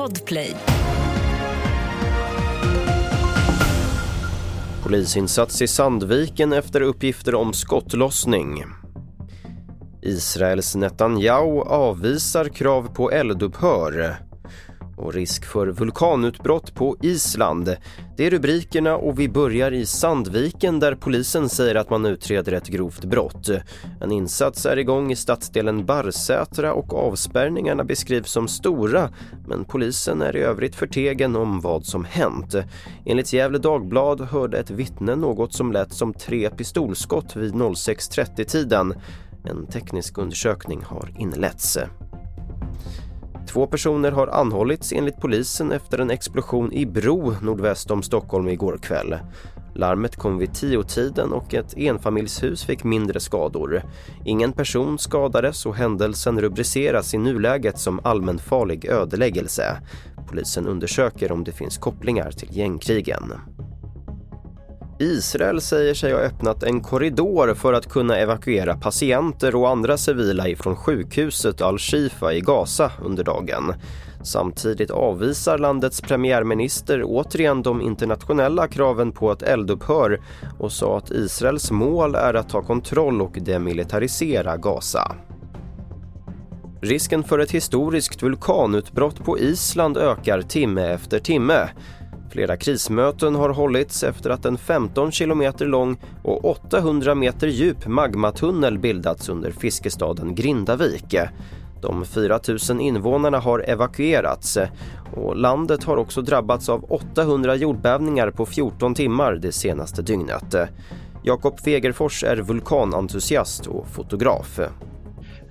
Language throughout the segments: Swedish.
Podplay. Polisinsats i Sandviken efter uppgifter om skottlossning. Israels Netanyahu avvisar krav på eldupphör och risk för vulkanutbrott på Island. Det är rubrikerna och vi börjar i Sandviken där polisen säger att man utreder ett grovt brott. En insats är igång i stadsdelen Barsätra och avspärrningarna beskrivs som stora men polisen är i övrigt förtegen om vad som hänt. Enligt Gävle Dagblad hörde ett vittne något som lät som tre pistolskott vid 06.30-tiden. En teknisk undersökning har inletts. Två personer har anhållits enligt polisen efter en explosion i Bro nordväst om Stockholm igår kväll. Larmet kom vid tio-tiden och ett enfamiljshus fick mindre skador. Ingen person skadades och händelsen rubriceras i nuläget som allmänfarlig ödeläggelse. Polisen undersöker om det finns kopplingar till gängkrigen. Israel säger sig ha öppnat en korridor för att kunna evakuera patienter och andra civila ifrån sjukhuset Al-Shifa i Gaza under dagen. Samtidigt avvisar landets premiärminister återigen de internationella kraven på ett eldupphör och sa att Israels mål är att ta kontroll och demilitarisera Gaza. Risken för ett historiskt vulkanutbrott på Island ökar timme efter timme. Flera krismöten har hållits efter att en 15 kilometer lång och 800 meter djup magmatunnel bildats under fiskestaden Grindavik. De 4 000 invånarna har evakuerats och landet har också drabbats av 800 jordbävningar på 14 timmar det senaste dygnet. Jakob Fegerfors är vulkanentusiast och fotograf.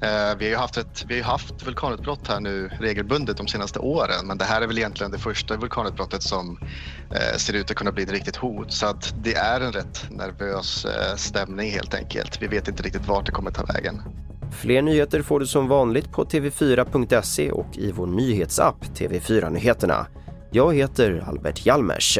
Eh, vi har, haft ett, vi har haft vulkanutbrott här nu regelbundet de senaste åren men det här är väl egentligen det första vulkanutbrottet som eh, ser ut att kunna bli ett riktigt hot. Så att det är en rätt nervös eh, stämning helt enkelt. Vi vet inte riktigt vart det kommer ta vägen. Fler nyheter får du som vanligt på tv4.se och i vår nyhetsapp TV4 Nyheterna. Jag heter Albert Hjalmers.